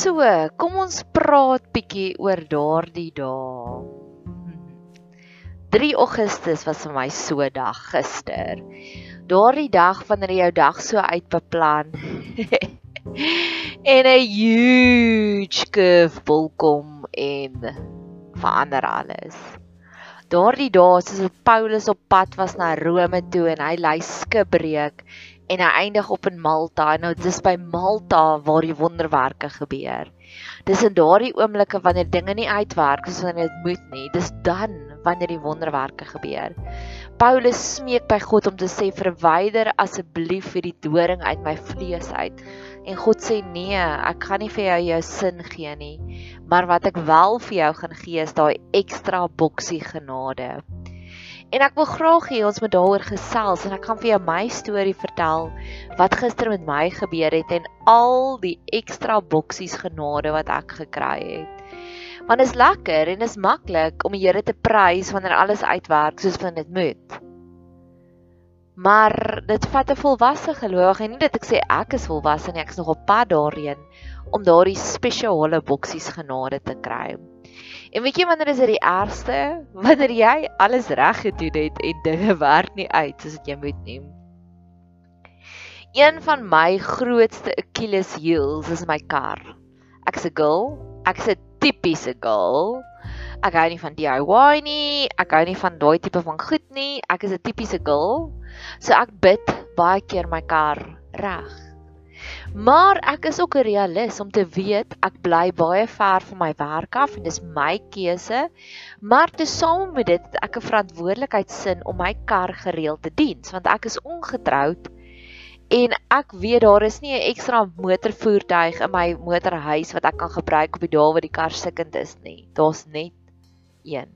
So, kom ons praat bietjie oor daardie dae. 3 Augustus was vir my so dag gister. Daardie dag wanneer jou dag so uitbeplan en 'n huge curveball kom en verander alles. Daardie dae soos Paulus op pad was na Rome toe en hy lei skipbreek en hy eindig op in Malta nou dis by Malta waar die wonderwerke gebeur. Dis in daardie oomblikke wanneer dinge nie uitwerk soos wanneer dit moet nie, dis dan wanneer die wonderwerke gebeur. Paulus smeek by God om te sê verwyder asseblief hierdie doring uit my vlees uit. En God sê nee, ek gaan nie vir jou jou sin gee nie, maar wat ek wel vir jou gaan gee is daai ekstra boksie genade. En ek wil graag hê ons moet daaroor gesels en ek gaan vir jou my storie vertel wat gister met my gebeur het en al die ekstra boksies genade wat ek gekry het. Want is lekker en is maklik om die Here te prys wanneer alles uitwerk soos wat dit moet. Maar dit vat 'n volwasse geloof en nie dat ek sê ek is volwasse nie, ek is nog op pad daarheen om daardie spesiale boksies genade te kry. En weet jy wanneer is dit die ergste? Wanneer jy alles reg gedoen het en dinge werk nie uit soos wat jy moet nie. Een van my grootste Achilles heels is my kar. Ek's 'n girl, ek's 'n tipiese girl. Ek hou nie van DIY nie, ek hou nie van daai tipe van goed nie. Ek is 'n tipiese girl. So ek bid baie keer my kar reg. Maar ek is ook 'n realist om te weet ek bly baie ver van my werk af en dis my keuse. Maar tesame met dit ek 'n verantwoordelikheidsin om my kar gereeld te dien, want ek is ongetroud en ek weet daar is nie 'n ekstra motorvoertuig in my motorhuis wat ek kan gebruik op die dae wat die kar sikkend is nie. Daar's net een.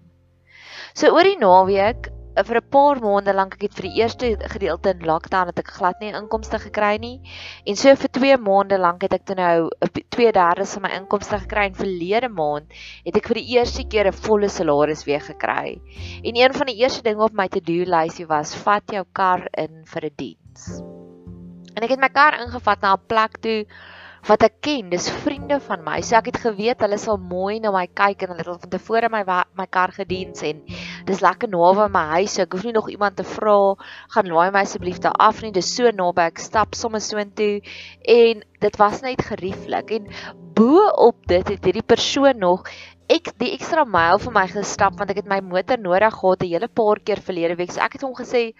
So oor die naweek vir 'n paar maande lank ek het vir die eerste gedeelte in lockdown het ek glad nie inkomste gekry nie en so vir 2 maande lank het ek toe nou 2/3 van my inkomste gekry en verlede maand het ek vir die eerste keer 'n volle salaris weer gekry. En een van die eerste dinge op my to-do lysie was vat jou kar in vir 'n diens. En ek het my kar ingevat na 'n plek toe wat ek ken, dis vriende van my. So ek het geweet hulle sal mooi na my kyk en hulle het al van tevore my my kar gediens en dis lekker naby my huis. So ek hoef nie nog iemand te vra gaan laai my asseblief daar af nie. Dis so naby. Ek stap sommer so intoe en dit was net gerieflik. En bo op dit het hierdie persoon nog ek die ekstra myl vir my gestap want ek het my motor nodig gehad 'n hele paar keer verlede week. So ek het hom gesê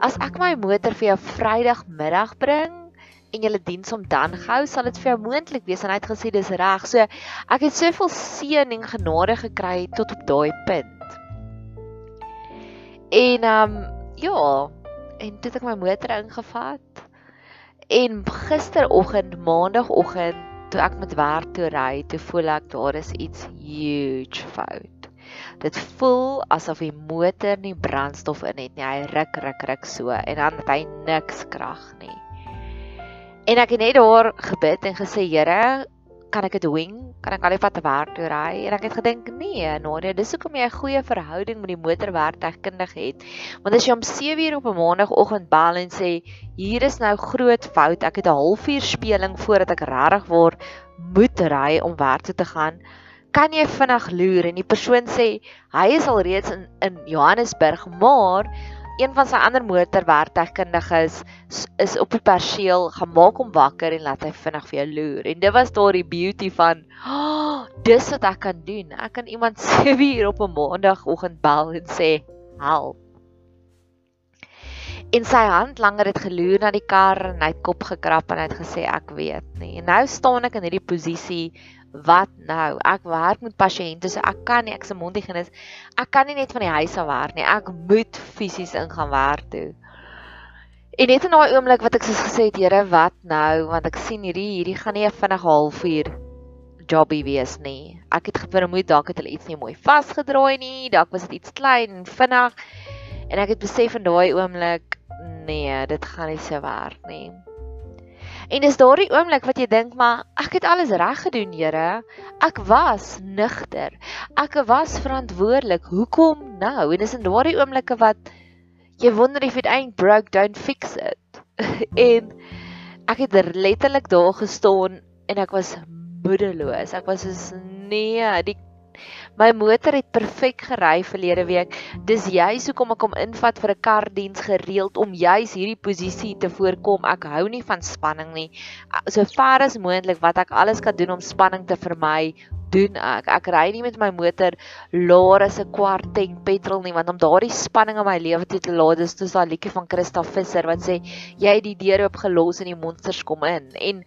as ek my motor vir jou Vrydagmiddag bring en julle diens om dan gehou sal dit vir jou moontlik wees en hy het gesê dis reg. So ek het soveel seën en genade gekry tot op daai punt. En ehm um, ja, en toe het ek my motor ingevat. En gisteroggend, maandagooggend, toe ek met werk toe ry, toe voel ek daar is iets huge fout. Dit voel asof die motor nie brandstof in het nie. Hy ruk ruk ruk so en dan het hy niks krag nie. En ek het net daar gebid en gesê, Here, kan ek dit wing? Kan ek al die pad te werk toe ry? En ek het gedink, nee, Nadia, dis hoekom jy 'n goeie verhouding met die motorwerktuigkundige het. Want as jy om 7:00 op 'n maandagooggend bel en sê, hier is nou groot fout, ek het 'n halfuur speling voordat ek regtig word moet ry om werk toe te gaan, kan jy vinnig loer en die persoon sê hy is al reeds in in Johannesburg, maar een van sy ander motorwerktuigkundiges is, is op die perseel gemaak om wakker en laat hy vinnig vir jou loer. En dit was daar die beauty van, oh, dis wat ek kan doen. Ek kan iemand 7 uur op 'n maandagooggend bel en sê, "Help." En sy hand langer het geloer na die kar en hy het kop gekrap en hy het gesê, "Ek weet nie." En nou staan ek in hierdie posisie wat nou? Ek werk met pasiënte, so ek kan nie ek se mondhygiënis. Ek kan nie net van die huis af werk nie. Ek moet fisies ingaan werk toe. En net in daai oomblik wat ek soos gesê het, Here, wat nou? Want ek sien hierdie hierdie gaan nie 'n vinnige halfuur jobby wees nie. Ek het vermoed dalk het hulle iets nie mooi vasgedraai nie. Dalk was dit iets klein en vinnig. En ek het besef in daai oomblik, nee, dit gaan nie so werk nie. En dis daardie oomblik wat jy dink, maar ek het alles reg gedoen, Here. Ek was nigter. Ek was verantwoordelik. Hoekom nou? En dis in daardie oomblikke wat jy wonder if it ain't broke, don't fix it. en ek het letterlik daar gestaan en ek was moedeloos. Ek was so nee, die My motor het perfek gery verlede week. Dis juis hoekom ek hom invat vir 'n kardiens gereeld om juis hierdie posisie te voorkom. Ek hou nie van spanning nie. So ver as moontlik wat ek alles kan doen om spanning te vermy, doen ek. Ek ry nie met my motor laer as 'n kwart tank petrol nie want om daardie spanning in my lewe te laat, dis soos daai liedjie van Christa Visser wat sê jy het die deur oop gelos en die monsters kom in. En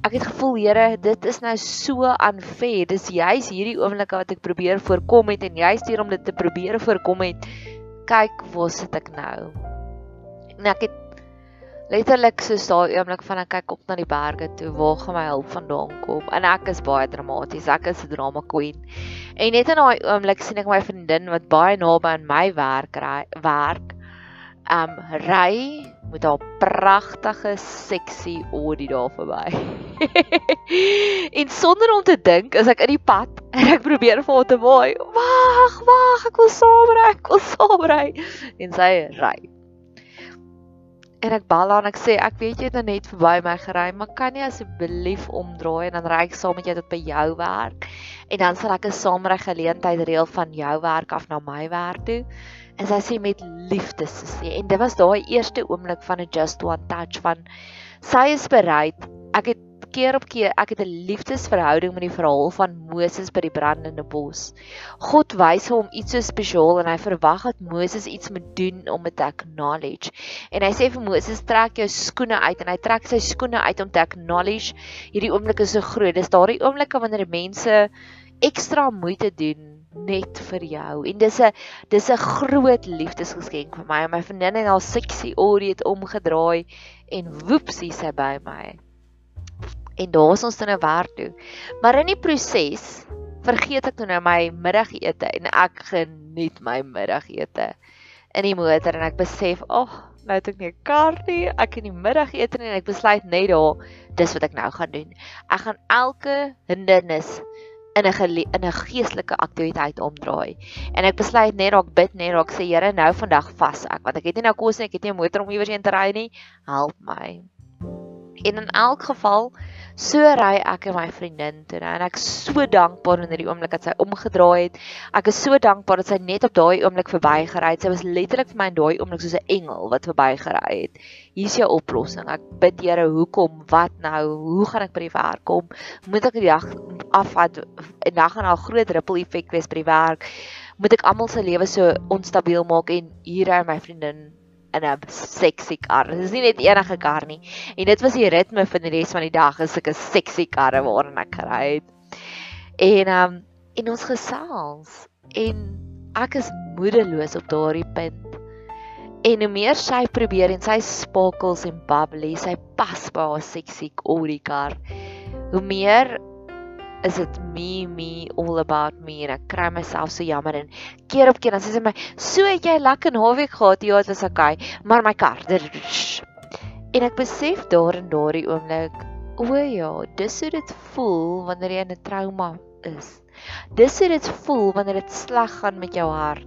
ek het gevoel Here, dit is nou so unfair. Dis juis hierdie oomblikke wat ek probeer voorkom het en juis hier om dit te probeer voorkom het. Kyk, waar sit ek nou? En ek het letterlik so daai oomblik van ek kyk op na die berge toe, waar gaan my hulp vandaan kom? En ek is baie dramaties. Ek is 'n drama queen. En net in daai oomblik sien ek my vriendin wat baie naby aan my werk ry, werk. Um ry met haar pragtige seksie Audi daar verby. en sonder om te dink, as ek in die pad en ek probeer vir haar te waai, wag, wag, ek wil saam ry, ek wil saam ry en sy ry. En ek bel aan ek sê ek weet jy het nou net verby my gery, maar kan jy asseblief omdraai en dan ry ek saam met jou tot by jou werk? En dan sal ek 'n saamry geleentheid reël van jou werk af na my werk toe. En sy sê met liefde sê en dit was daai eerste oomblik van 'n just one touch van sy is bereid. Ek het keer op keer ek het 'n liefdesverhouding met die verhaal van Moses by die brandende bos God wys hom iets so spesiaal en hy verwag dat Moses iets moet doen om dit te acknowledge en hy sê vir Moses trek jou skoene uit en hy trek sy skoene uit om te acknowledge hierdie oomblik is so groot dis daardie oomblikke wanneer mense ekstra moeite doen net vir jou. En dis 'n dis 'n groot liefdesgeskenk vir my. My vriendin het haar seksie orie het omgedraai en woepsie sy by my. En daar is ons dan nou werk toe. Maar in die proses vergeet ek nou my middagete en ek geniet my middagete in die motor en ek besef, "Ag, oh, nou het ek nie 'n kar nie. Ek in die middagete en ek besluit net daar, dis wat ek nou gaan doen. Ek gaan elke hindernis in 'n in 'n geestelike aktiwiteit omdraai. En ek besluit net raak bid net raak sê Here nou vandag vas ek want ek het nie nou kos nie, ek het nie 'n motor om iewers heen te ry nie. Help my. En in elk geval So ry ek en my vriendin toe en ek so dankbaar in hierdie oomblik dat sy omgedraai het. Ek is so dankbaar dat sy net op daai oomblik verbygery het. Sy was letterlik vir my in daai oomblik soos 'n engel wat verbygery het. Hier's jou oplossing. Ek bid Here, hoekom? Wat nou? Hoe gaan ek by die werk kom? Moet ek die dag afvat en dan gaan daar 'n groot ripple effek wees by die werk? Moet ek almal se lewe so onstabiel maak en hier ry my vriendin in 'n seksie kar. Dit is nie net enige kar nie. En dit was die ritme van die res van die dag, is 'n seksie karre waarin ek gery het. En um en ons gesels en ek is moedeloos op daardie punt. En hoe meer sy probeer en sy spakels en bubbly, sy pas by haar seksie Audi kar. Hoe meer is dit me me all about me en ek kry myself so jammer en keer op keer dan sê sy my so het jy lekker naweek gehad ja dit was okay maar my kar en ek besef daar in daardie oomblik o ja dis hoe dit voel wanneer jy in 'n trauma is. Dis hoe dit voel wanneer dit sleg gaan met jou hart.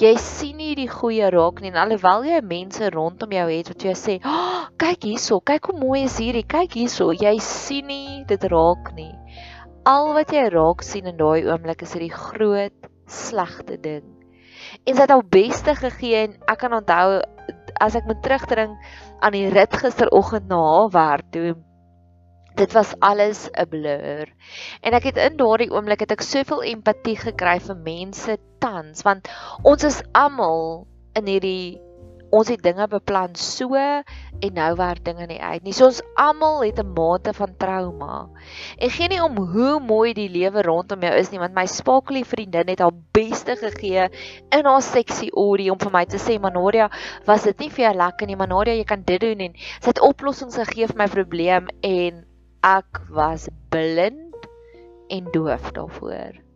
Jy sien nie die goeie raak nie en alhoewel jy mense rondom jou het wat jy sê oh, kyk hierso kyk hoe mooi is hierdie kyk hierso jy sien nie dit raak nie al wat jy raak sien in daai oomblik is dit die groot slegte ding. En sy het haar beste gegee en ek kan onthou as ek moet terugdring aan die rit gisteroggend na haar werk toe dit was alles 'n blur. En ek het in daardie oomblik het ek soveel empatie gekry vir mense tans want ons is almal in hierdie ons het dinge beplan so en nou werk dinge nie uit nie. So ons almal het 'n mate van trauma. En geen nie om hoe mooi die lewe rondom jou is nie, want my spakelie vriendin het haar beste gegee in haar seksie audio om vir my te sê, "Manoria, was dit nie vir jou lekker nie? Manoria, jy kan dit doen." En sy het oplossings gegee vir my probleem en ek was blind en doof daarvoor.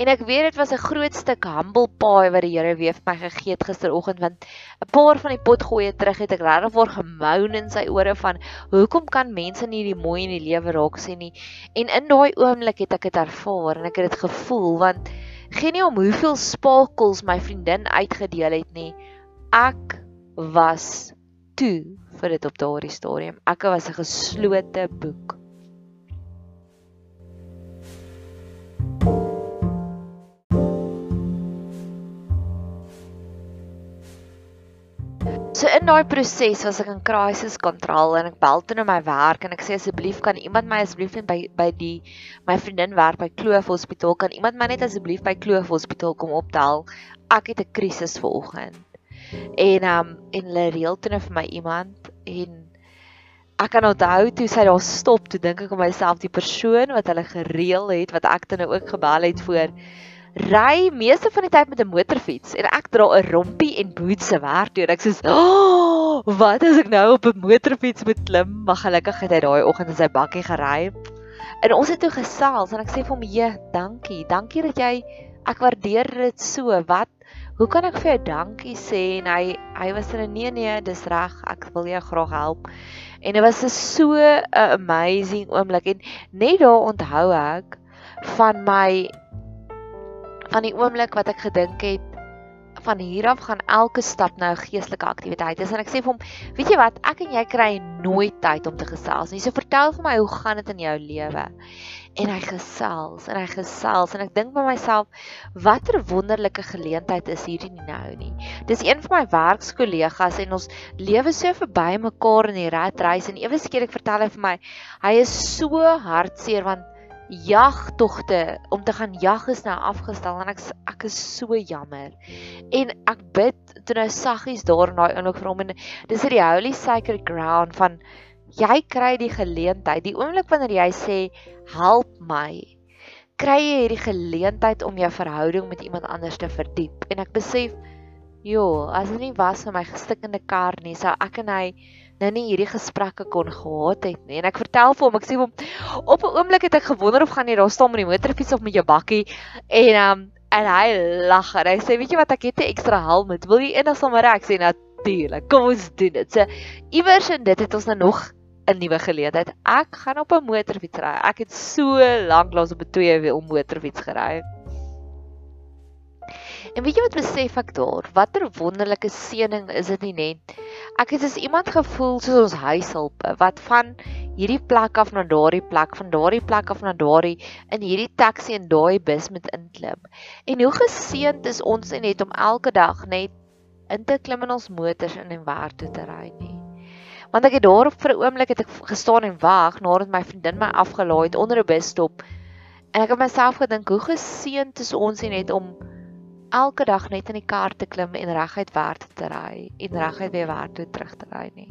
En ek weet dit was 'n groot stuk humble pie wat die Here weer vir my gegee het gisteroggend want 'n paar van die potgoeie terug het ek regtig voor gemoun in sy ore van hoekom kan mense nie die mooi in die lewe raak sien nie. En in daai oomblik het ek dit ervaar en ek het dit gevoel want geen nie om hoeveel spakels my vriendin uitgedeel het nie. Ek was toe vir dit op daardie stadium. Ek was 'n geslote boek. So in daai proses was ek in crisis control en ek bel toe na my werk en ek sê asseblief kan iemand my asseblief net by by die my vriendin werk by Kloof Hospitaal kan iemand my net asseblief by Kloof Hospitaal kom optel. Ek het 'n krisis vanoggend. En um en hulle reël toe vir my iemand en ek kan onthou toe sy daar stop, toe dink ek aan myself die persoon wat hulle gereël het wat ek dan nou ook gebel het voor ry meeste van die tyd met 'n motorfiets en ek dra 'n rompie en boots se werk toe. Ek sê, "Oh, wat as ek nou op 'n motorfiets moet klim?" Maar gelukkig het hy daai oggend in sy bakkie gery. En ons het toe gesels en ek sê vir hom, "Ja, dankie. Dankie dat jy ek waardeer dit so. Wat hoe kan ek vir jou dankie sê?" En hy hy was in 'n nee nee, dis reg. Ek wil jou graag help. En dit was so 'n amazing oomblik en net daar onthou ek van my van die oomblik wat ek gedink het van hier af gaan elke stap nou 'n geestelike aktiwiteit. Dis en ek sê vir hom, weet jy wat, ek en jy kry nooit tyd om te gesels nie. So vertel vir my, hoe gaan dit in jou lewe? En hy gesels en hy gesels en ek dink by myself, watter wonderlike geleentheid is hierdie nou nie. Dis een van my werkskollegas en ons lewe so verby mekaar in die rat reis en ewe skielik vertel hy vir my, hy is so hartseer want jagtogte om te gaan jag is nou afgestel en ek ek is so jammer. En ek bid toe nou saggies daar in daai oomblik vir hom en dis die holy sacred ground van jy kry die geleentheid, die oomblik wanneer jy sê help my, kry jy hierdie geleentheid om jou verhouding met iemand anders te verdiep. En ek besef, joh, as dit nie was vir my gestikkende kar nie, sou ek en hy nou nie hierdie gesprekke kon gehad het nie. En ek vertel vir hom, ek sê hom op 'n oomblik het ek gewonder of gaan jy daar staan met die motorfiets of met jou bakkie en um en hy lag en hy sê, "Weet jy wat, ek het 'n ekstra helm. Wil jy eendag sommer ek sê natuurlik. Kom ons doen dit." So iewers in dit het ons nou nog 'n nuwe geleentheid. Ek gaan op 'n motorfiets ry. Ek het so lank lank op 'n twee wiel motorfiets gery. En weet jy wat besef ek daar? Watter wonderlike seëning is dit nie net? Ek het as iemand gevoel soos ons huishulpe wat van hierdie plek af na daardie plek, van daardie plek af na daardie in hierdie taxi en daai bus met inklim. En hoe geseënd is ons net om elke dag net in te klim in ons motors en in werk toe te ry nie. Want ek het daar vir 'n oomblik het ek gestaan en wag nadat my vriendin my afgelaai het onder 'n busstop. En ek het myself gedink hoe geseënd is ons net om elke dag net in die kar te klim en reguit werk te ry en reguit weer werk toe terug te ry nie.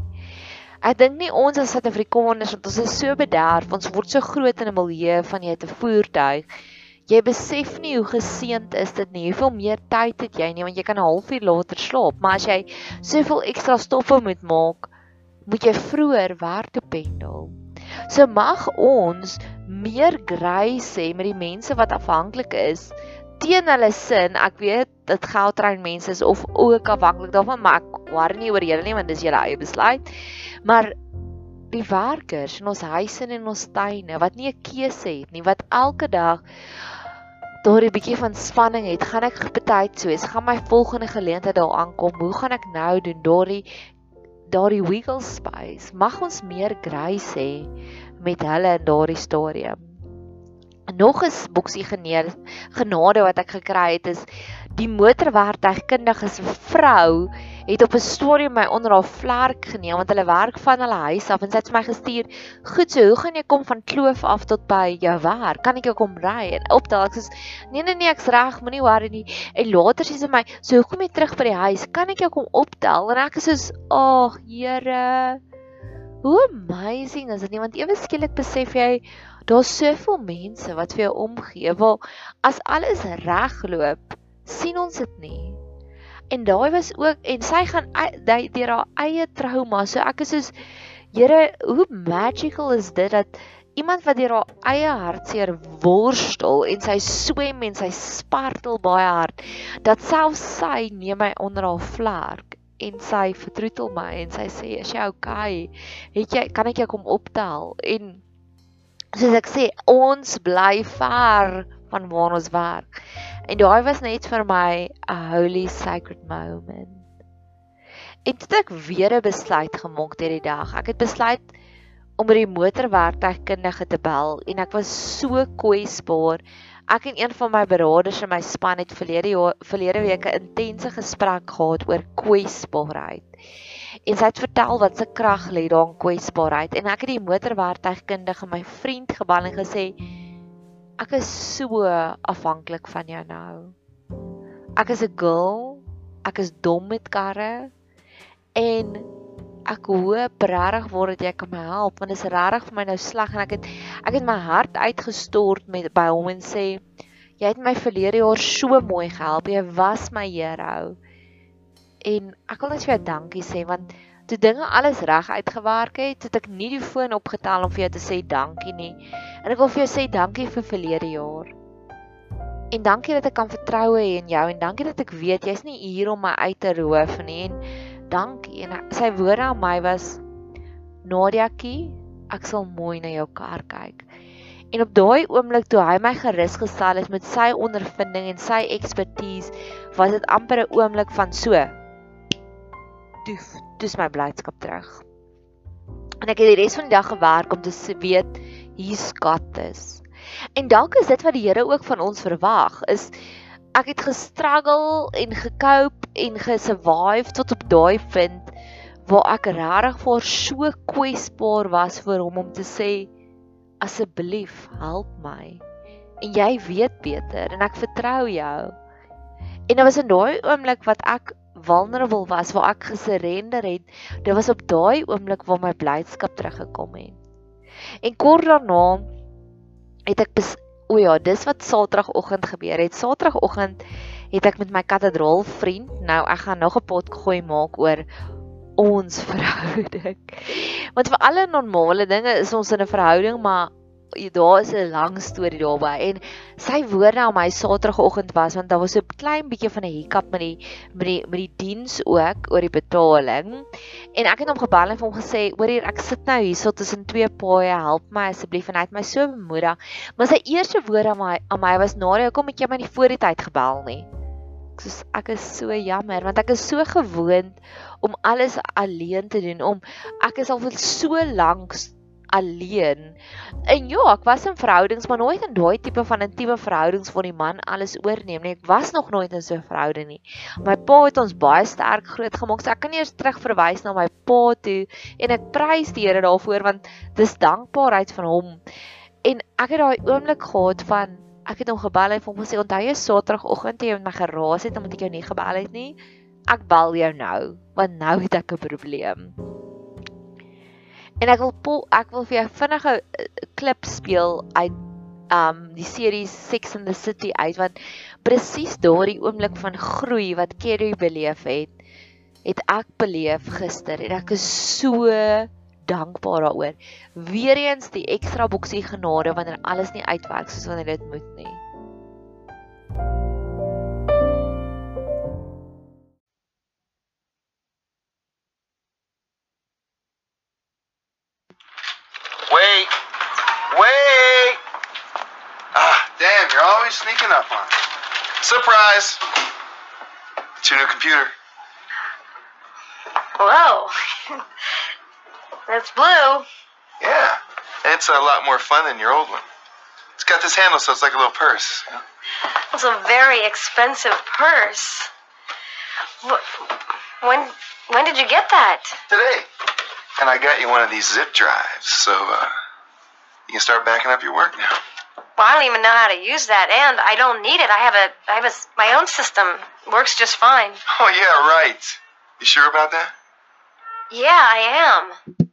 Ek dink nie ons as Suid-Afrikaners want ons is so bederf, ons word so groot in 'n milieu van jy het 'n voertuig. Jy besef nie hoe geseënd is dit nie. Hoeveel meer tyd het jy nie want jy kan 'n halfuur later slaap, maar as jy soveel ekstra stoppe moet maak, moet jy vroeër werk toe pendel. So mag ons meer grace hê met die mense wat afhanklik is teen hulle sin. Ek weet dit geldtrein mense is of ook afhanklik daarvan, maar ek worry nie oor julle nie want dis julle eie besluit. Maar die werkers in ons huise en ons tuine wat nie 'n keuse het nie, wat elke dag daar 'n bietjie van spanning het, gaan ek betyd soos gaan my volgende geleentheid daar aankom. Hoe gaan ek nou doen daardie daardie wiggle space? Mag ons meer grace hê met hulle in daardie stadium nog 'n boksie geneer genade wat ek gekry het is die motorwerktuigkundige se vrou het op 'n stadium my onder haar vlerk geneem want hulle werk van hulle huis af en sy het vir my gestuur goed so hoe gaan jy kom van kloof af tot by jou werk? Kan ek jou kom ry? En optel ek sê nee nee nee ek's reg moenie worry nie. En later sê sy my so hoe kom jy terug by die huis? Kan ek jou kom optel? En ek is soos ag Here hoe amazing is dit nie? Want ewe skielik besef jy Daar's soveel mense wat vir jou omgee. Wel, as alles regloop, sien ons dit nie. En daai was ook en sy gaan deur haar eie trauma. So ek is soos Here, hoe magical is dit dat iemand wat deur haar eie hartseer worstel en sy swem en sy spartel baie hard, dat selfs sy neem my onder haar vlerk en sy vertroetel my en sy sê, "Is jy okay? Het jy kan ek jou kom optel?" En soos ek sê, ons bly ver van waar ons werk. En daai was net vir my 'n holy sacred moment. En toe ek weer 'n besluit gemaak het hierdie dag. Ek het besluit om by die motorwerktuigkundige te bel en ek was so kwesbaar. Ek en een van my beraders in my span het verlede jaar verlede week 'n intense gesprek gehad oor kwesbaarheid. En sy het vertel wat se krag lê daar in kwesbaarheid. En ek het die motorwerktuigkundige my vriend gebel en gesê ek is so afhanklik van jou nou. Ek is 'n girl, ek is dom met karre. En ek hoop regtig word dat jy kan my help want dit is regtig vir my nou sleg en ek het ek het my hart uitgestort met by hom en sê jy het my verlede jaar so mooi gehelp. Jy was my hero en ek wil net vir jou dankie sê want toe dinge alles reg uitgewerk het het ek nie die foon opgetel om vir jou te sê dankie nie en ek wil vir jou sê dankie vir verlede jaar en dankie dat ek kan vertrou hê in jou en dankie dat ek weet jy's nie hier om my uit te roof nie en dankie en sy woorde aan my was Nadiakie, ek sal mooi na jou kar kyk. En op daai oomblik toe hy my gerus gestel het met sy ondervinding en sy ekspertise, was dit amper 'n oomblik van so. Doef, dis my blydskap terug. En ek het die res van die dag gewerk om te weet hier's got this. En dalk is dit wat die Here ook van ons verwag, is ek het gestruggle en gekoop en gesurvive tot op daai punt waar ek regtig vir so kwesbaar was vir hom om te sê asseblief help my en jy weet beter en ek vertrou jou en dit was in daai oomblik wat ek vulnerable was waar ek gesurrender het dit was op daai oomblik waar my blydskap teruggekom het en kort daarna het ek O ja, dis wat Saterdagoggend gebeur het. Saterdagoggend het ek met my katedraal vriend, nou ek gaan nog 'n pot gooi maak oor ons verhouding. Want vir alle normale dinge is ons in 'n verhouding, maar daar is 'n lang storie daarby en sy woorde aan my Saterdagoggend was want daar was 'n klein bietjie van 'n hiccup met die met die met die diens ook oor die betaling. En ek het hom gebel en vir hom gesê hoor hier ek sit nou hierso tussen twee paaie help my asseblief. En hy het my so bemoedig maar sy eerste woorde aan my aan my was Nadia hoekom het jy my nie voor die tyd gebel nie? Soos ek is so jammer want ek is so gewoond om alles alleen te doen om ek is al vir so lank alleen. En ja, ek was in verhoudings, maar nooit in daai tipe van intieme verhoudings waar die man alles oorneem nie. Ek was nog nooit in so 'n verhouding nie. My pa het ons baie sterk groot gemaak. So ek kan eers terug verwys na my pa toe en ek prys die Here daarvoor want dis dankbaarheid van hom. En ek het daai oomblik gehad van ek het hom gebel en hom gesê onthou jy Saterdagoggend toe jy met my geraas het omdat ek jou nie gebel het nie. Ek bel jou nou want nou het ek 'n probleem. En ek wil ek wil vir jou vinnige eh, klip speel uit um die serie Sex and the City uit want presies daardie oomblik van groei wat Kerry beleef het, het ek beleef gister en ek is so dankbaar daaroor. Weereens die ekstra boksie genade wanneer alles nie uitwerk soos wanneer dit moet nie. Sneaking up on. Surprise. It's your new computer. Whoa. That's blue. Yeah. It's a lot more fun than your old one. It's got this handle, so it's like a little purse. It's a very expensive purse. When when did you get that? Today. And I got you one of these zip drives, so uh, you can start backing up your work now. Well, I don't even know how to use that, and I don't need it. I have a, I have a, my own system. Works just fine. Oh yeah, right. You sure about that? Yeah, I am.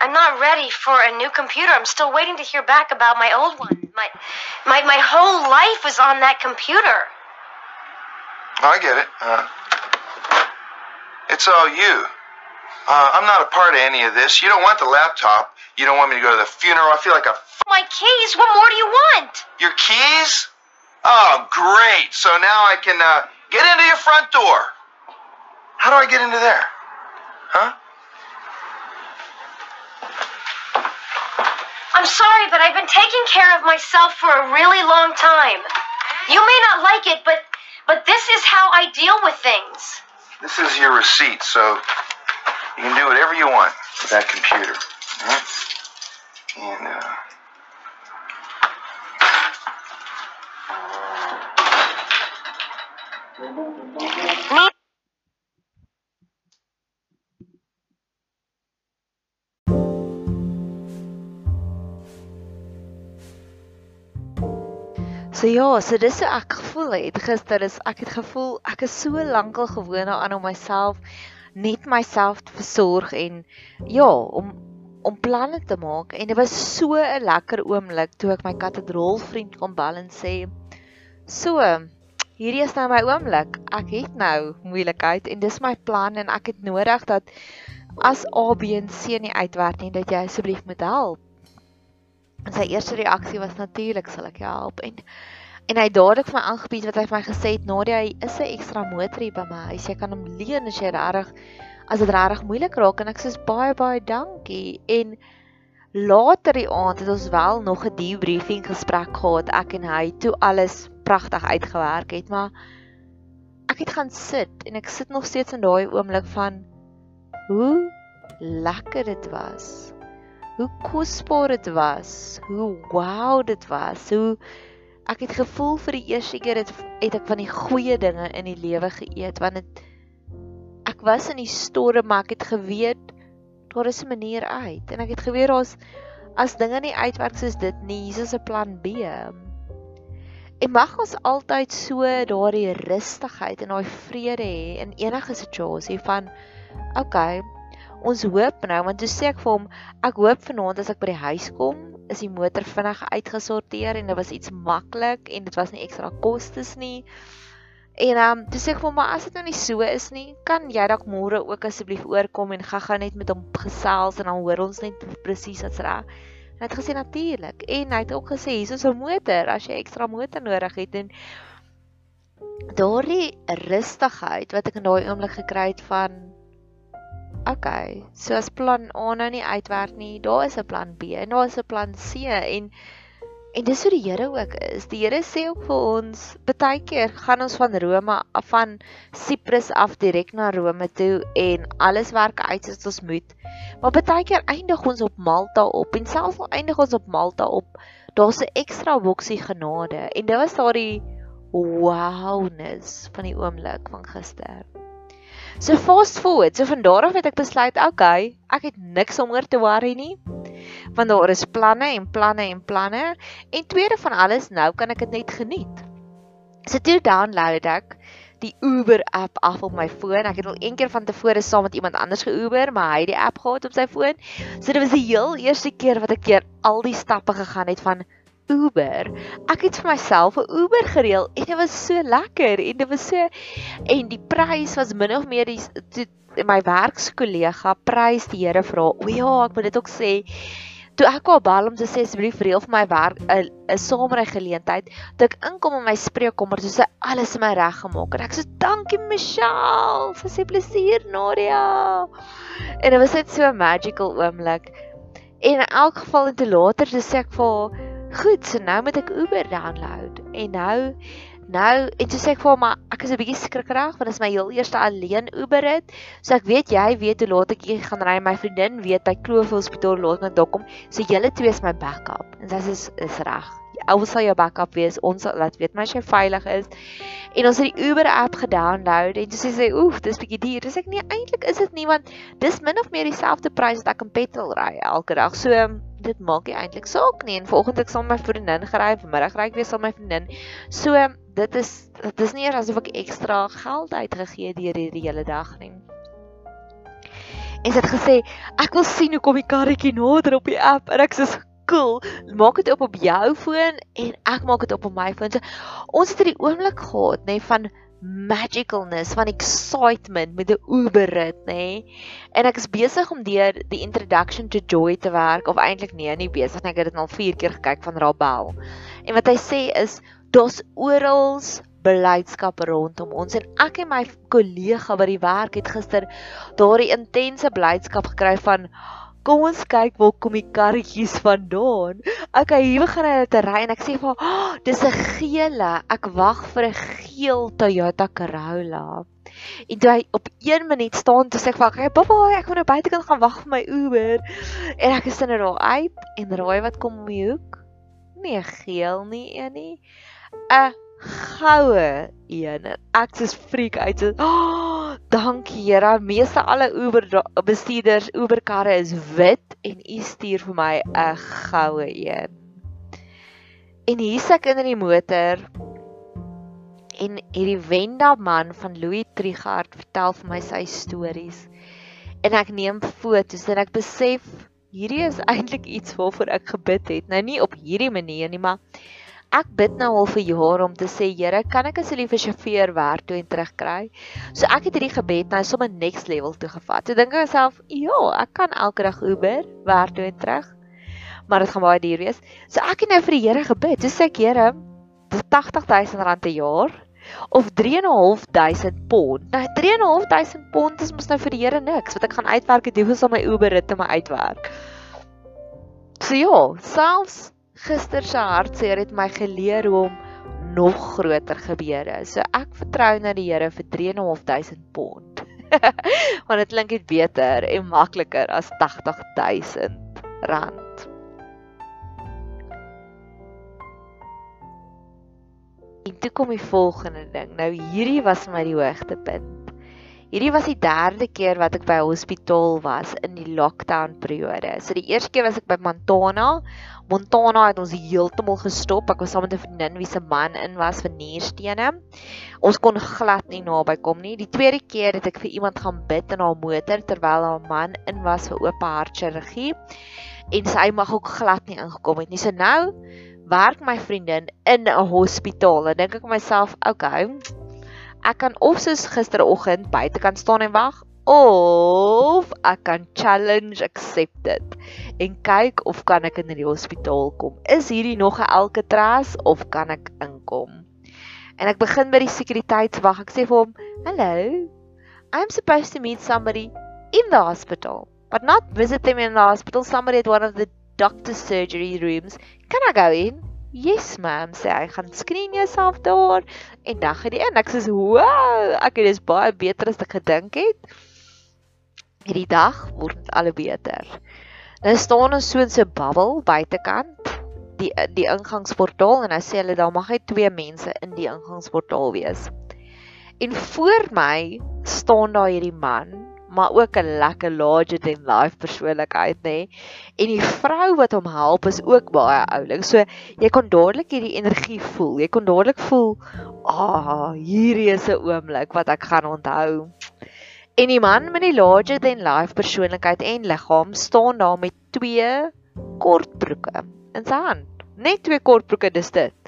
I'm not ready for a new computer. I'm still waiting to hear back about my old one. My, my, my whole life was on that computer. I get it. Uh, it's all you. Uh, I'm not a part of any of this. You don't want the laptop. You don't want me to go to the funeral. I feel like a. F- My keys? What more do you want? your keys? Oh, great. So now I can uh, get into your front door. How do I get into there? Huh? I'm sorry, but I've been taking care of myself for a really long time. You may not like it, but but this is how I deal with things. This is your receipt, so you can do whatever you want with that computer. that. And uh, So ja, so dis hoe ek gevoel het gister is ek het gevoel ek is so lankal gewoond daaraan om myself net myself te versorg en ja, om om planne te maak en dit was so 'n lekker oomblik toe ek my katedraalvriend kon bel en sê so hierdie is nou my oomblik. Ek het nou moeilikheid en dis my plan en ek het nodig dat as A B en C nie uitwerk nie dat jy asseblief moet help. En sy eerste reaksie was natuurlik sal ek jou help. En en hy dadelik vir my aangebied wat hy vir my gesê het Nadia hy is 'n ekstra motor hier by my. Huis jy kan hom leen as jy regtig as dit regtig moeilik raak en ek sê baie baie dankie. En later die aand het ons wel nog 'n debriefing gesprek gehad. Ek en hy toe alles pragtig uitgewerk het maar ek het gaan sit en ek sit nog steeds in daai oomblik van hoe lekker dit was. Hoe kosbaar dit was, hoe wow dit was, hoe ek het gevoel vir die eerste keer het, het ek van die goeie dinge in die lewe geëet want dit ek was in die storm maar ek het geweet daar is 'n manier uit en ek het geweet daar's as dinge nie uitwerk soos dit nie, is 'n plan B. En mag ons altyd so daardie rustigheid en daai vrede hê in enige situasie van okay, ons hoop nou want toe sê ek vir hom ek hoop vanaand as ek by die huis kom is die motor vinnig uitgesorteer en dit was iets maklik en dit was nie ekstra kostes nie en ehm um, toe sê ek vir hom maar as dit nou nie so is nie kan jy dalk môre ook asseblief oorkom en gaga net met hom gesels en dan hoor ons net presies wat's reg en hy het gesê natuurlik en hy het ook gesê hier is 'n motor as jy ekstra motor nodig het en daardie rustigheid wat ek in daai oomblik gekry het van okay, so as plan A nou nie uitwerk nie, daar is 'n plan B en daar is 'n plan C en en dis hoe die Here ook is. Die Here sê ook vir ons, baie keer gaan ons van Rome af van Siprus af direk na Rome toe en alles werk uit soos ons moet. Maar baie keer eindig ons op Malta op en selfs al eindig ons op Malta op, daar's 'n ekstra boksie genade en dit was daardie wowness van die oomblik van gister. So fast forward, so van daar af het ek besluit, okay, ek het niks om oor te worry nie. Want daar is planne en planne en planne en tweede van alles, nou kan ek dit net geniet. So toe download ek die Uber app af op my foon. Ek het al een keer van tevore saam met iemand anders ge-Uber, maar hy het die app gehad op sy foon. So dit was die heel eerste keer wat ek keer al die stappe gegaan het van Uber. Ek het vir myself 'n Uber gereël en dit was so lekker en dit was so en die prys was min of meer die toe my werkskollega prys die Here vra. O ja, ek moet dit ook sê. Toe ek haar bel om te sê asseblief reël vir my werk 'n 'n samery geleentheid, toe ek inkom in my spreekkamer, toe sy alles in my reg gemaak en ek sê dankie Michelle, vir sy plesier Nadia. En dit was net so 'n magical oomblik. En in elk geval en te later sê ek vir haar Goed, so nou moet ek Uber download. En nou nou en toe sê ek vir hom maar ek is 'n bietjie skrikkerig want dit is my heel eerste alleen Uber rit. So ek weet jy weet hoe laat ek gaan ry. My vriendin weet by Kloof Hospitaal laat my dok kom. So julle twee is my backup. En dit is is reg. Ou sal jou backup wees. Ons sal laat weet my as jy veilig is. En ons het die Uber app gedownload en toe sê sy, "Oef, dis bietjie duur." Dis ek nee, eintlik is dit nie want dis min of meer dieselfde prys wat ek in petrol ry elke dag. So dit maak nie eintlik saak nie. En vanoggend ek saam met my vriendin gery, vanmiddag ry ek weer saam met my vriendin. So dit is dit is nie eers asof ek ekstra geld uitgegee het deur hierdie hele dag nie. En sy het gesê, "Ek wil sien hoe kom die karretjie nader op die app." En ek sê, "Cool, maak dit op op jou foon en ek maak dit op op my foon." So ons het hierdie oomblik gehad, nê, nee, van magicalness van excitement met 'n Uber rit, nê. Nee? En ek is besig om deur die introduction to joy te werk of eintlik nee, nie besig nie. Ek het dit al 4 keer gekyk van Rabel. En wat hy sê is daar's oral blydskap rondom ons en ek en my kollega by die werk het gister daardie intense blydskap gekry van kom ons kyk waar kom die karretjies vandaan. Okay, hier begin hy te ry en ek sê vir hom, oh, dis 'n gele. Ek wag vir 'n geel Toyota Corolla. En toe hy op 1 minuut staan, toe sê ek vir hom, "Pappa, ek moet nou buitekant gaan wag vir my Uber." En ek is in 'n raai en raai wat kom om die hoek? Nee, geel nie, een nie. 'n goue een. Ek is freak uit. Oh, dankie Here. Meeste alle Uber bestuurders, Uber karre is wit en u stuur vir my 'n goue een. En hier sit ek in die motor en hierdie Wenda man van Louis Trigard vertel vir my sy stories. En ek neem foto's en ek besef hierdie is eintlik iets waarvoor ek gebid het. Nou nie op hierdie manier nie, maar ek bid nou al vir jare om te sê Here, kan ek asseblief 'n sjofeur werk toe en terug kry? So ek het hierdie gebed nou sommer next level toe gevat. Toe dink ek myself, ja, ek kan elke dag Uber werk toe en terug. Maar dit gaan baie duur wees. So ek het nou vir die Here gebid. Sê ek, Here, dis 80000 rand 'n jaar of 3.500 pond. Nou 3.500 pond is mos nou vir die Here niks wat ek gaan uitwerk het hoeveel sal my Uber rit my uitwerk. So ja, selfs gister se hartseer het my geleer hoe om nog groter gebeure. So ek vertrou na die Here vir 3.500 pond. Want dit klink net beter en makliker as 80000 rand. En toe kom die volgende ding. Nou hierdie was my die hoogtepunt. Hierdie was die derde keer wat ek by 'n hospitaal was in die lockdown periode. So die eerste keer was ek by Montana. Montana het ons heeltemal gestop. Ek was saam met 'n vriendin wie se man in was vir nierstene. Ons kon glad nie naby kom nie. Die tweede keer het ek vir iemand gaan bid in haar motor terwyl haar man in was vir oop hartchirurgie en sy mag ook glad nie ingekom het nie. So nou werk my vriendin in 'n hospitaal. Dan dink ek myself, okay. Ek kan of soos gisteroggend buite kan staan en wag of ek kan challenge accepted en kyk of kan ek in die hospitaal kom. Is hierdie nog 'n Alcatraz of kan ek inkom? En ek begin by die sekuriteitswag. Ek sê vir hom, "Hello. I'm supposed to meet somebody in the hospital, but not visit them in the hospital. Somebody at one of the doctor's surgery rooms. Can I go in? Yes, ma'am, sê hy. Gaan skreen jouself daar en dan gaan jy in. Ek sê, "Wow, ek het dis baie beter as ek gedink het." Hierdie dag word dit al beter. Nou staan ons so in so 'n bubble buitekant die die ingangsportaal en hy sê hulle daar mag net twee mense in die ingangsportaal wees. En voor my staan daar hierdie man maar ook 'n lekker larger than life persoonlikheid nê. En die vrou wat hom help is ook baie oulik. So jy kon dadelik hierdie energie voel. Jy kon dadelik voel, "Ag, oh, hierdie is 'n oomblik wat ek gaan onthou." En die man met die larger than life persoonlikheid en liggaam staan daar met twee kortbroeke in sy hand. Net twee kortbroeke, dis dit.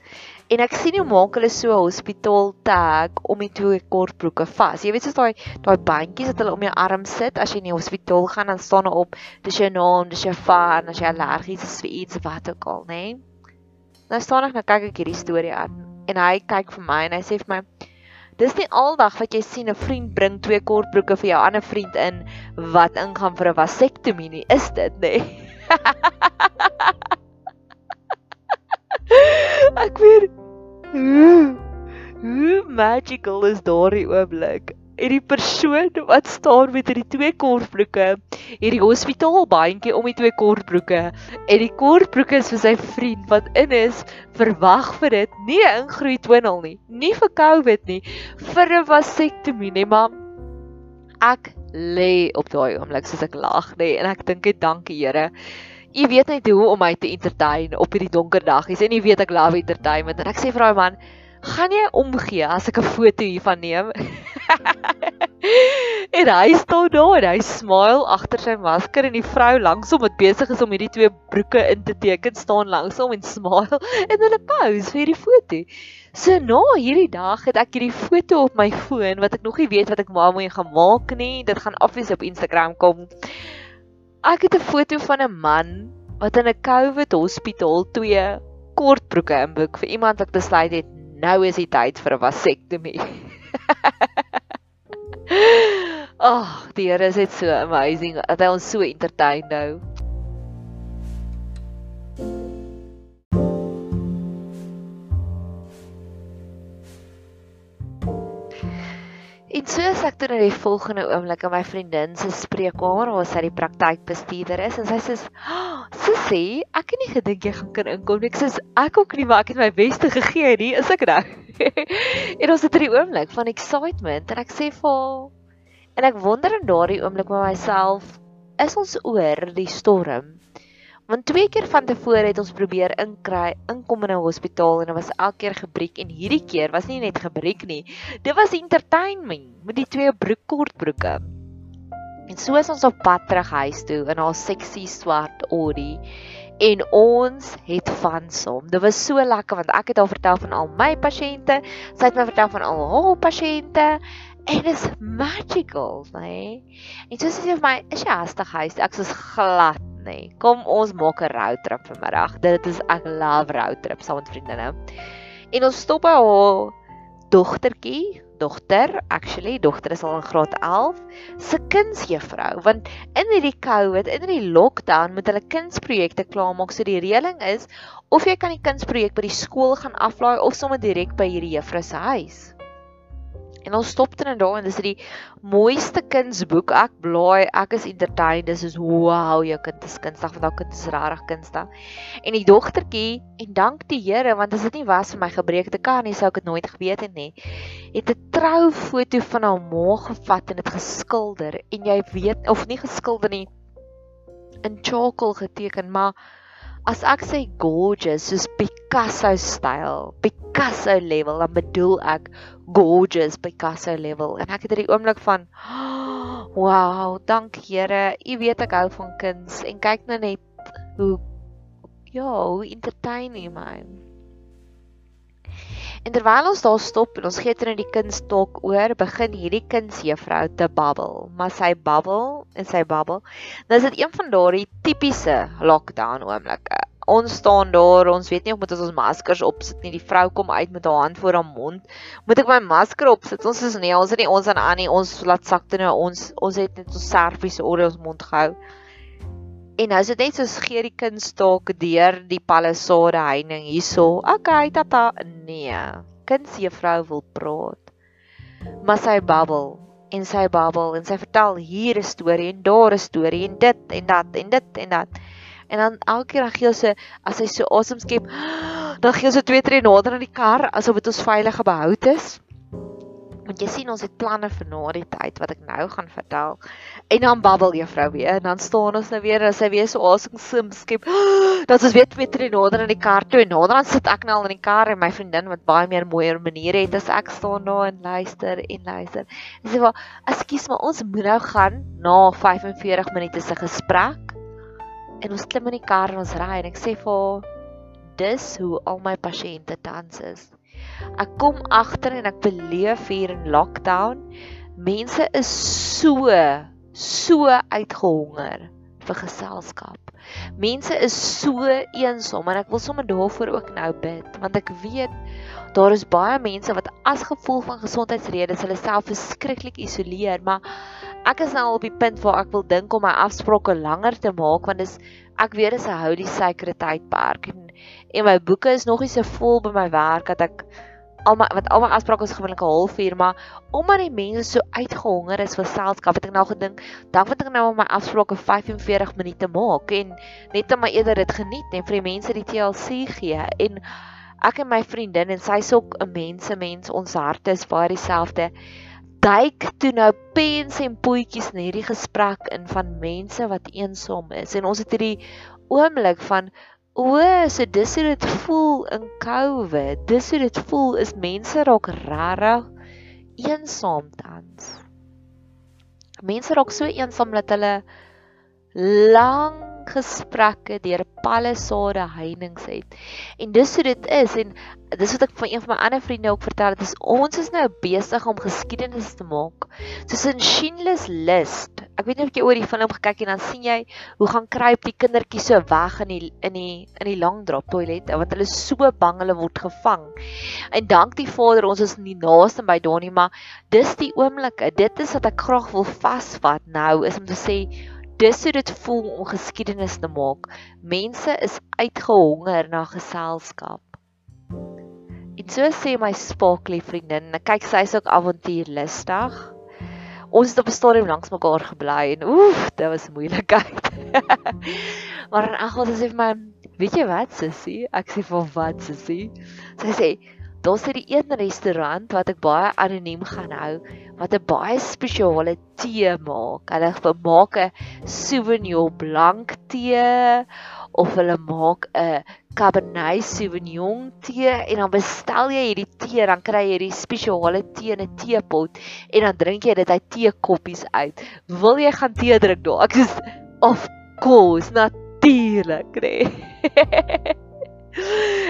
En ek sien hoe maak hulle so 'n hospitaal tag om die twee kortbroeke vas. Jy weet soos daai daai bandjies wat hulle om jou arm sit as jy in die hospitaal gaan dan staan op dis jou naam, dis jou van, as jy allergies is vir iets wat ook al, né? Nee? Nou staan ek nou kyk ek hierdie storie aan en hy kyk vir my en hy sê vir my Dis nie aldag wat jy sien 'n vriend bring twee kortbroeke vir jou ander vriend in wat ingaan vir 'n vasektomie nie, is dit nê? Nee? ek weet. Hoe? Hoe magical is daardie oomblik. En die persoon wat staan met hierdie twee kortbroeke, hierdie hospitaalbandjie om die twee kortbroeke en die kortbroeke is vir sy vriend wat in is verwag vir dit, nie 'n ingroei twinel nie, nie vir COVID nie, vir 'n vasektomie nie, maar ek lê op daai oomblik soos ek lag nê en ek dink dit dankie Here jy weet net hoe om my te entertain op hierdie donker dagies en jy weet ek love entertainment en ek sê vir daai man gaan jy omgee as ek 'n foto hiervan neem en hy staan daar en hy smile agter sy masker en die vrou langsom wat besig is om hierdie twee broeke in te teken staan langsom en smile en hulle pose vir hierdie foto So na hierdie dag het ek hierdie foto op my foon wat ek nog nie weet wat ek maar moet gaan maak nie. Dit gaan afwees op Instagram kom. Ek het 'n foto van 'n man wat in 'n COVID hospitaal twee kortbroeke inboek vir iemand wat besluit het nou is die tyd vir 'n vasektomie. Ag, oh, die Here is net so amazing. Dat hy ons so entertain nou. En so as ek toe na die volgende oomblik in my vriendin se spreekkamer waar sy die praktykbestuurder is en sy sê: oh, "Sussie, ek het nie gedink jy gaan kan inkom nie." Ek sê: "Ek ook nie, maar ek het my beste gegee nie, is ek reg?" en ons het hierdie oomblik van excitement en ek sê vir haar en ek wonder in daardie oomblik met myself, is ons oor die storm Want twee keer van tevore het ons probeer inkry, inkom in 'n hospitaal en dit was elke keer gebriek en hierdie keer was nie net gebriek nie. Dit was entertainment met die twee broek kortbroeke. En so is ons op pad terug huis toe in haar sexy swart Audi en ons het van som. Dit was so lekker want ek het haar vertel van al my pasiënte, sy het my vertel van al haar pasiënte en dit is magical, nê? Nee? En so sê sy vir my, "Is jy hastig huis?" Ek sê glad nie. Kom ons maak 'n roadtrip vanmiddag. Dit is ek love roadtrip saam met vriendinne. En ons stop by haar dogtertjie, dogter, actually, dogter is al in graad 11, se kindsjuffrou, want in hierdie COVID, in hierdie lockdown moet hulle kindsprojekte klaarmaak. So die reëling is of jy kan die kindsprojek by die skool gaan aflaai of sommer direk by hierdie juffrou se huis. En ons stop dan en daar en dis die mooiste kindsboek. Ek blaai, ek is entertained. Dis is wow, jou kind is kunstig want daai kind is regtig kunstig. En die dogtertjie, en dank die Here want as dit nie was vir my gebreekte kar nie, sou ek dit nooit geweet het nie. Het 'n troufoto van haar ma gevat en dit geskilder en jy weet of nie geskilder nie in charcoal geteken, maar as ek sê gorgeous soos Picasso styl, Picasso level, dan bedoel ek gorgeous Picasso level. En ek het hierdie oomblik van wow, dank Here. U weet ek hou van kuns en kyk nou net hoe ja, hoe entertain u my. En terwyl ons daar stop en ons gee in die kindstok oor, begin hierdie kindsjuffrou te babbel, maar sy babbel en sy babbel. Nou is dit een van daardie tipiese lockdown oomblikke ons staan daar, ons weet nie of moet ons ons maskers opsit nie. Die vrou kom uit met haar hand voor haar mond. Moet ek my masker opsit? Ons is nee, ons het nie ons aan aan nie. Ons laat sakte nou ons ons het net ons servies oor ons mond gehou. En nou is dit net so skeer die kind stalk deur die palisade heining hierso. Okay, tata. Nee. Kind se juffrou wil praat. Maar sy babbel en sy babbel en sy vertel hier 'n storie en daar 'n storie en dit en dat en dit en dat. En dan elke keer dan gee sy as hy so asem skep, dan gee sy twee tree nader aan die kar asof dit ons veilige behoud is. Want jy sien ons het planne vir na die tyd wat ek nou gaan vertel. En dan babbel juffrou weer en dan staan ons nou weer as sy weer so asem skep. Dan is weer twee tree nader aan die kar toe en nader aan sit ek nou al in die kar en my vriendin wat baie meer mooier maniere het as ek staan daar en luister en luister. En sy sê: "Ekskuus, maar ons moet nou gaan na 45 minute se gesprek." En ons klim in die kar en ons ry en ek sê vir haar dis hoe al my pasiënte tans is. Ek kom agter en ek beleef hier in lockdown mense is so so uitgehonger vir geselskap. Mense is so eensaam en ek wil sommer daarvoor ook nou bid want ek weet daar is baie mense wat as gevolg van gesondheidsredes hulle self verskriklik isoleer maar ek is nou op die punt waar ek wil dink om my afsprake langer te maak want dis ek weet dis 'n hou die sekere tydperk en en my boeke is nog nie so vol by my werk dat ek al my wat al my afsprake is gewoonlik 'n halfuur maar omdat die mense so uitgehonger is vir selskap het ek nou gedink dan moet ek nou my afsprake 45 minute maak en net om my eerder dit geniet en vir die mense die TLC gee. En ek en my vriendin en sy's ook 'n mense mens ons harte is baie dieselfde duik toe nou pens en poetjies in hierdie gesprek in van mense wat eensaam is en ons het hierdie oomblik van o, so dis hoe dit voel in COVID. Dis hoe dit voel is mense raak rarig eensaam tans. Mense raak so eensaam dat hulle lang gesprekke deur palisade heininge het. En dis hoe dit is en dis wat ek van een van my ander vriende ook vertel het, is ons is nou besig om geskiedenis te maak. Soos in Schindler's List. Ek weet nie of jy oor die film gekyk het en dan sien jy hoe gaan kruip die kindertjies so weg in die in die in die langdrap toilet want hulle is so bang hulle word gevang. En dank die Vader ons is nie naaste by Donnie maar dis die oomblikke. Dit is wat ek graag wil vasvat nou is om te sê dis hoe dit voel om geskiedenis te maak. Mense is uitgehonger na geselskap. En so sê my sparkly vriendin, kyk sy's ook avontuurlustig. Ons het op 'n stadium langs mekaar gebly en oef, dit was moeilikheid. maar in elk geval sê sy vir my, weet jy wat sussie? Ek sê wat sussie? Sy sê, Daar's hierdie een restaurant wat ek baie anoniem gaan hou wat 'n baie spesiale tee maak. Hulle maak 'n Sauvignon Blanc tee of hulle maak 'n Cabernet Sauvignon tee en dan bestel jy hierdie tee, dan kry jy hierdie spesiale tee in 'n teepot en dan drink jy dit uit teekoppies uit. Wil jy gaan tee drink daar? Ek is of course, natuurlik, nee.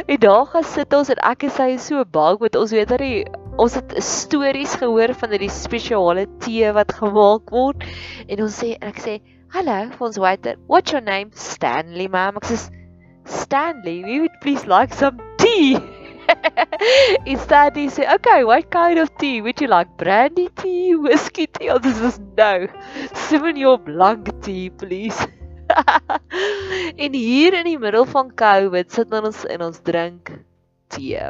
en daar gaan sit ons en ek en sy is so bang want ons weet dat die ons het stories gehoor van hierdie spesiale tee wat gemaak word. En ons sê en ek sê hallo vir ons waiter what's your name? Stanley ma'am. Ek sê Stanley we would please like some tea. Is that he say okay what kind of tea? Would you like brandy tea whiskey tea? Or this is no Sauvignon blanc tea please en hier in die middel van COVID sit ons in ons drink tee.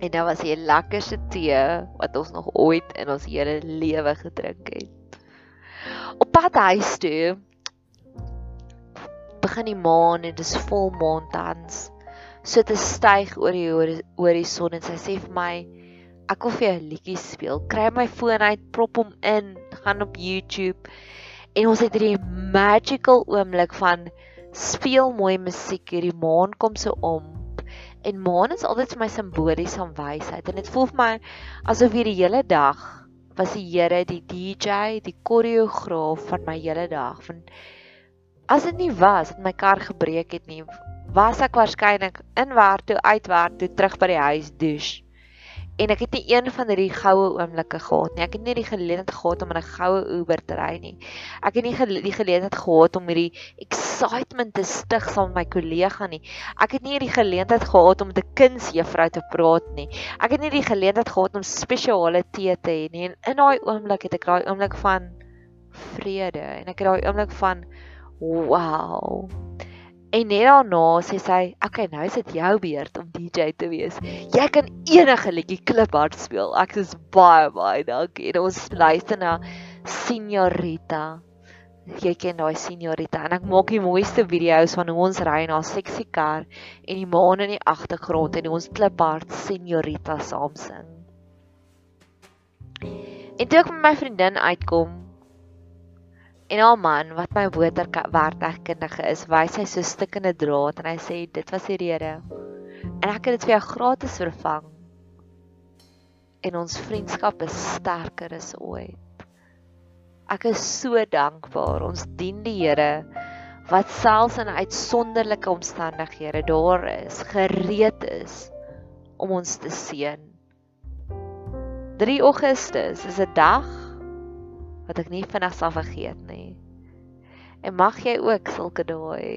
En dit was die lekkerste tee wat ons nog ooit in ons hele lewe gedrink het. Op pad huis toe begin die maan en dit is volmaan tans. So dit styg oor die horison en sy sê vir my ek wil vir jou 'n liedjie speel. Kry my foon uit, prop hom in, gaan op YouTube en ons het hierdie magical oomblik van speel mooi musiek hierdie maan kom so om. En maan is altyd vir my simbolies van wysheid. En dit voel vir my asof hierdie hele dag was die Here die DJ die koreograaf van my hele dag. Van as dit nie was dat my kar gebreek het nie was ek waarskynlik inwaar toe uitwaar toe terug by die huis douche en ek het nie een van hierdie goue oomblikke gehad nie. Ek het nie die geleentheid gehad om in 'n goue Uber te ry nie. Ek het nie die geleentheid gehad om hierdie excitement te stig saam met my kollega nie. Ek het nie hierdie geleentheid gehad om met 'n kunsjuffrou te praat nie. Ek het nie die geleentheid gehad om spesiale tee te hê nie. En in daai oomblik het ek daai oomblik van vrede en ek het daai oomblik van wow. En net daarna sê sy, "Oké, okay, nou is dit jou beurt om DJ te wees. Jy kan enige liedjie kliphard speel." Ek sê, "Baie baie dankie." En ons luister na Signorita. Jy ken daai Signorita en ek maak die mooiste video's van hoe ons ry in haar sexy kar en die maan in die agtergrond en ons kliphard Signorita saam sing. En toe ek met my vriendin uitkom, En haar man wat my woordwerkkundige is, wys hy so stikkende draad en hy sê dit was die rede. En ek het dit vir jou gratis vervang. En ons vriendskap is sterker as ooit. Ek is so dankbaar. Ons dien die Here wat selfs in uitsonderlike omstandighede daar is, gereed is om ons te seën. 3 Augustus is 'n dag wat ek nie vinnig sal vergeet nie. En mag jy ook sulke dae hê.